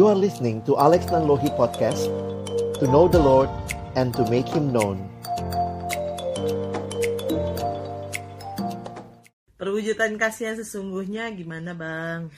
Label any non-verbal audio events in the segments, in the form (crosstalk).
You are listening to Alex Nanlohi Podcast To know the Lord and to make Him known Perwujudan kasih yang sesungguhnya gimana bang?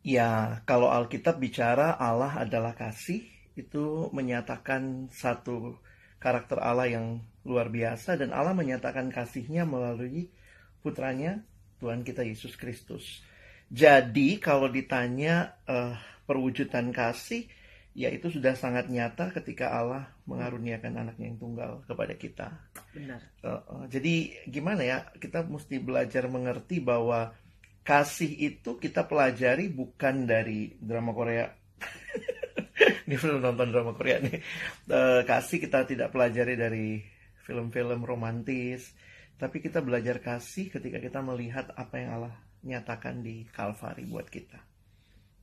Ya, kalau Alkitab bicara Allah adalah kasih, itu menyatakan satu karakter Allah yang luar biasa dan Allah menyatakan kasihnya melalui putranya Tuhan kita Yesus Kristus. Jadi kalau ditanya uh, perwujudan kasih, ya itu sudah sangat nyata ketika Allah mengaruniakan anaknya yang tunggal kepada kita. Benar. Uh, uh, jadi gimana ya, kita mesti belajar mengerti bahwa kasih itu kita pelajari bukan dari drama Korea. (laughs) ini belum nonton drama Korea nih. Uh, kasih kita tidak pelajari dari film-film romantis, tapi kita belajar kasih ketika kita melihat apa yang Allah nyatakan di Kalvari buat kita.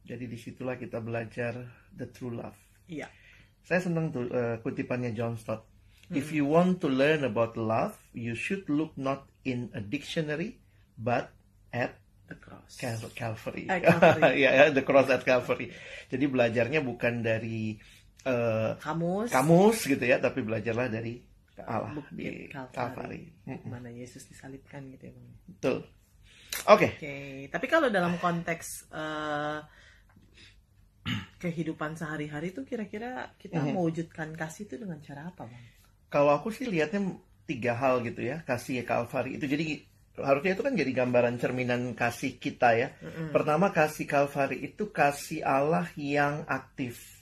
Jadi di situlah kita belajar the true love. Iya. Saya senang tuh uh, kutipannya John Stott. If you want to learn about love, you should look not in a dictionary, but at The cross. Cal- Calvary. Eh, (laughs) Calvary. ya, ya, the cross at Calvary. Jadi belajarnya bukan dari uh, Kamus. kamus gitu ya, tapi belajarlah dari Allah di. Calvary. Mm-mm. Mana Yesus disalibkan gitu ya bang. Betul. Oke. Oke, tapi kalau dalam konteks eh, kehidupan sehari-hari itu kira-kira kita Mhm. mewujudkan kasih itu dengan cara apa bang? Kalau aku sih lihatnya tiga hal gitu ya, kasih Calvary itu jadi harusnya itu kan jadi gambaran cerminan kasih kita ya. Mm-mm. Pertama kasih Calvary itu kasih Allah yang aktif.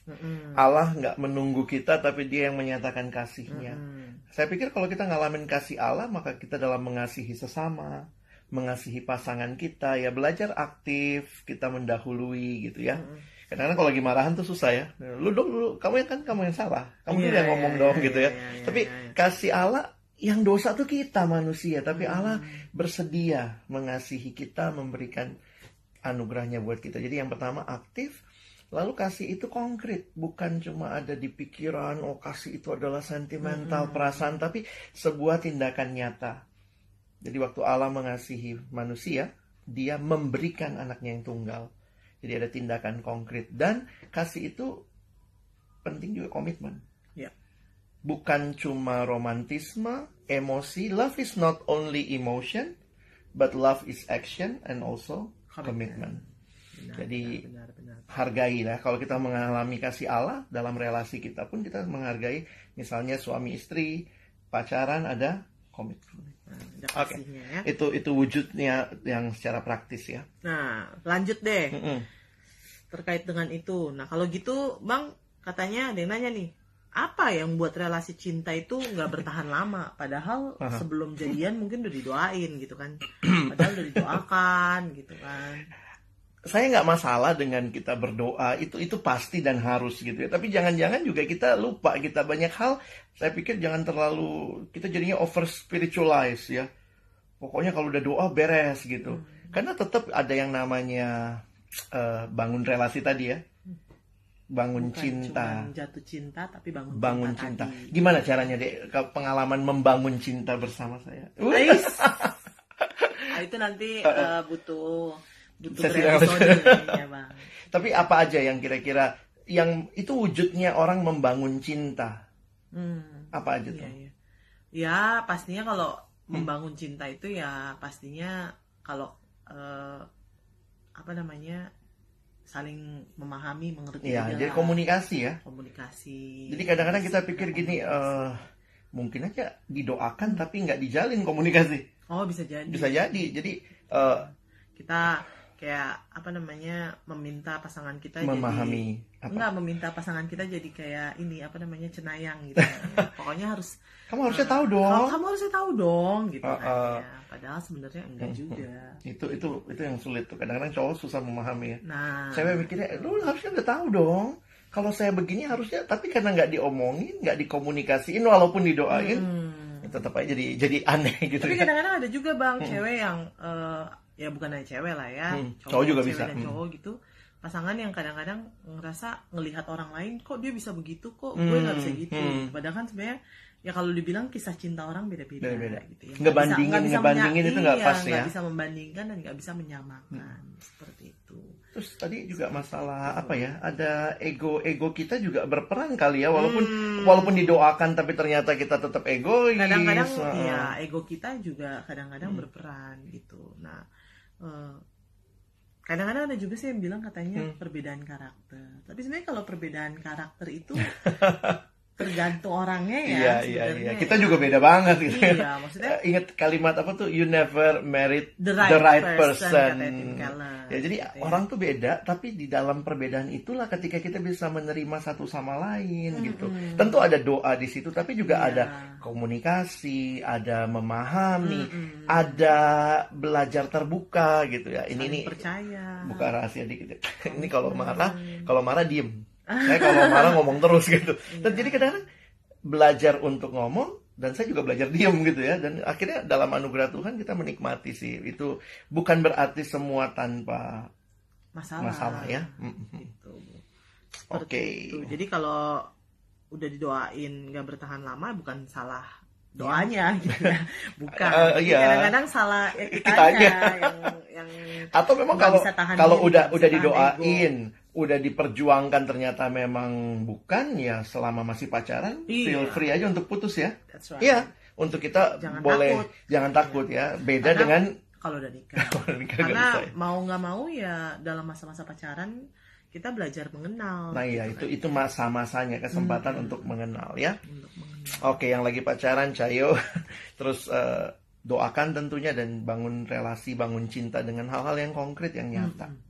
Allah nggak menunggu kita tapi dia yang menyatakan kasihnya. Mm-mm. Saya pikir kalau kita ngalamin kasih Allah maka kita dalam mengasihi sesama, mengasihi pasangan kita ya belajar aktif, kita mendahului gitu ya. Mm-mm. Kadang-kadang kalau lagi marahan tuh susah ya. Lu dong, lu, kamu yang kan kamu yang salah. Kamu tuh yang iya, ngomong iya, dong iya, gitu ya. iya, iya, Tapi iya, iya. kasih Allah yang dosa tuh kita manusia, tapi Hmm. Allah bersedia mengasihi kita, memberikan anugerahnya buat kita. Jadi yang pertama aktif, lalu kasih itu konkret, bukan cuma ada di pikiran, oh kasih itu adalah sentimental, perasaan, tapi sebuah tindakan nyata. Jadi waktu Allah mengasihi manusia, dia memberikan anaknya yang tunggal. Jadi ada tindakan konkret dan kasih itu penting juga komitmen. Ya. Bukan cuma romantisme, emosi. Love is not only emotion, but love is action and also commitment. Benar, Jadi- benar, benar, benar. Hargai lah. Kalau kita mengalami kasih Allah dalam relasi kita pun kita menghargai. Misalnya suami istri pacaran ada komitmen. Nah, Oke. kasihnya ya. Itu itu wujudnya yang secara praktis ya. Nah, lanjut deh Mm-mm. Terkait dengan itu. Nah, kalau gitu, Bang, katanya ada yang nanya nih, apa yang buat relasi cinta itu nggak bertahan lama? Padahal Aha. sebelum jadian mungkin udah didoain gitu kan, (clears throat) padahal udah didoakan gitu kan. saya nggak masalah dengan kita berdoa itu itu pasti dan harus gitu ya tapi jangan-jangan juga kita lupa kita banyak hal saya pikir jangan terlalu kita jadinya over spiritualize ya pokoknya kalau udah doa beres gitu karena tetap ada yang namanya eh, bangun relasi tadi ya bangun Bukan cinta jatuh cinta, tapi bangun, bangun cinta tadi. gimana caranya deh Ke- pengalaman membangun cinta bersama saya Uh, Ais. (laughs) Ah, itu nanti eh, butuh butuh langsung. kayaknya, (laughs) Bang. tapi apa aja yang kira-kira yang itu wujudnya orang membangun cinta Hmm. apa aja Iya, tuh iya. Ya pastinya kalau membangun cinta itu ya pastinya kalau eh, apa namanya saling memahami, mengerti Iya, juga jadi komunikasi ya. komunikasi. Jadi kadang-kadang kita pikir gini, eh mungkin aja didoakan tapi nggak dijalin komunikasi. Oh bisa jadi. Bisa jadi. Jadi eh, Kita kayak apa namanya meminta pasangan kita memahami jadi apa. enggak meminta pasangan kita jadi kayak ini apa namanya cenayang gitu. Ya, (laughs) Pokoknya harus Kamu harusnya tahu kamu, dong. kamu harusnya tahu dong gitu Uh, uh. kan. ya. Padahal sebenarnya enggak Hmm, juga. Itu itu itu yang sulit tuh. Kadang-kadang cowok susah memahami ya. Nah, Cewek mikirnya, lu harusnya udah tahu dong. Kalau saya begini harusnya, tapi karena nggak diomongin, nggak dikomunikasiin, walaupun didoain, hmm. tetap aja jadi jadi aneh gitu. Tapi ya. kadang-kadang ada juga bang cewek yang eh, ya bukan hanya cewek lah ya, Hmm, cowok juga cewek bisa. dan Hmm. cowok gitu. Pasangan yang kadang-kadang ngerasa ngelihat orang lain kok dia bisa begitu kok gue nggak bisa Hmm, gitu. hmm. Padahal kan sebenarnya ya kalau dibilang kisah cinta orang beda-beda, gitu ya. Nggak bisa- nggak bisa ngebandingin itu nggak iya, pas nggak ya. bisa membandingkan dan nggak bisa menyamakan seperti itu. Terus tadi juga masalah apa ya? Ada ego ego kita juga berperan kali ya, walaupun Hmm. walaupun didoakan tapi ternyata kita tetap egois. kadang-kadang Heeh. ya ego kita juga kadang-kadang Hmm. berperan gitu nah eh, kadang-kadang ada juga sih yang bilang katanya Hmm. perbedaan karakter tapi sebenarnya kalau perbedaan karakter itu (laughs) tergantung orangnya ya Iya iya iya. ya. Kita juga beda banget gitu. iya maksudnya (laughs) Ingat kalimat apa tuh? You never married the right, person, person. kata Tim Keller, Ya jadi gitu ya. orang tuh beda, tapi di dalam perbedaan itulah ketika kita bisa menerima satu sama lain gitu. Mm-mm. Tentu ada doa di situ, tapi juga Iya. ada komunikasi, ada memahami, Mm-mm. ada belajar terbuka gitu ya. Ini Saling nih percaya buka rahasia dikit. ya. (laughs) Ini kalau marah, Hmm. kalau marah diem. Saya kalau (laughs) marah ngomong terus gitu. Dan Iya. jadi kadang-kadang belajar untuk ngomong dan saya juga belajar diem gitu ya. Dan akhirnya dalam anugerah Tuhan kita menikmati sih. Itu bukan berarti semua tanpa masalah, masalah ya. Gitu. Oke. Itu. Jadi kalau udah didoain nggak bertahan lama bukan salah doanya (laughs) gitu ya. Bukan. Jadi iya. Kadang-kadang salah ya kitanya (laughs) Kitanya. yang yang Atau memang kalau bisa tahan kalau diri, udah udah didoain, udah diperjuangkan ternyata memang bukan ya selama masih pacaran, Iya. feel free aja untuk putus ya. That's right. Iya, untuk kita Jangan boleh takut. jangan takut ya. Beda Karena- dengan Kalau udah nikah. (laughs) Karena bisa ya. mau nggak mau ya dalam masa-masa pacaran kita belajar mengenal. Nah iya gitu itu itu masa-masanya kesempatan untuk mengenal ya. kan. Untuk mengenal. Oke yang lagi pacaran Cayo (laughs) terus eh, doakan tentunya dan bangun relasi bangun cinta dengan hal-hal yang konkret yang nyata. Mm-mm.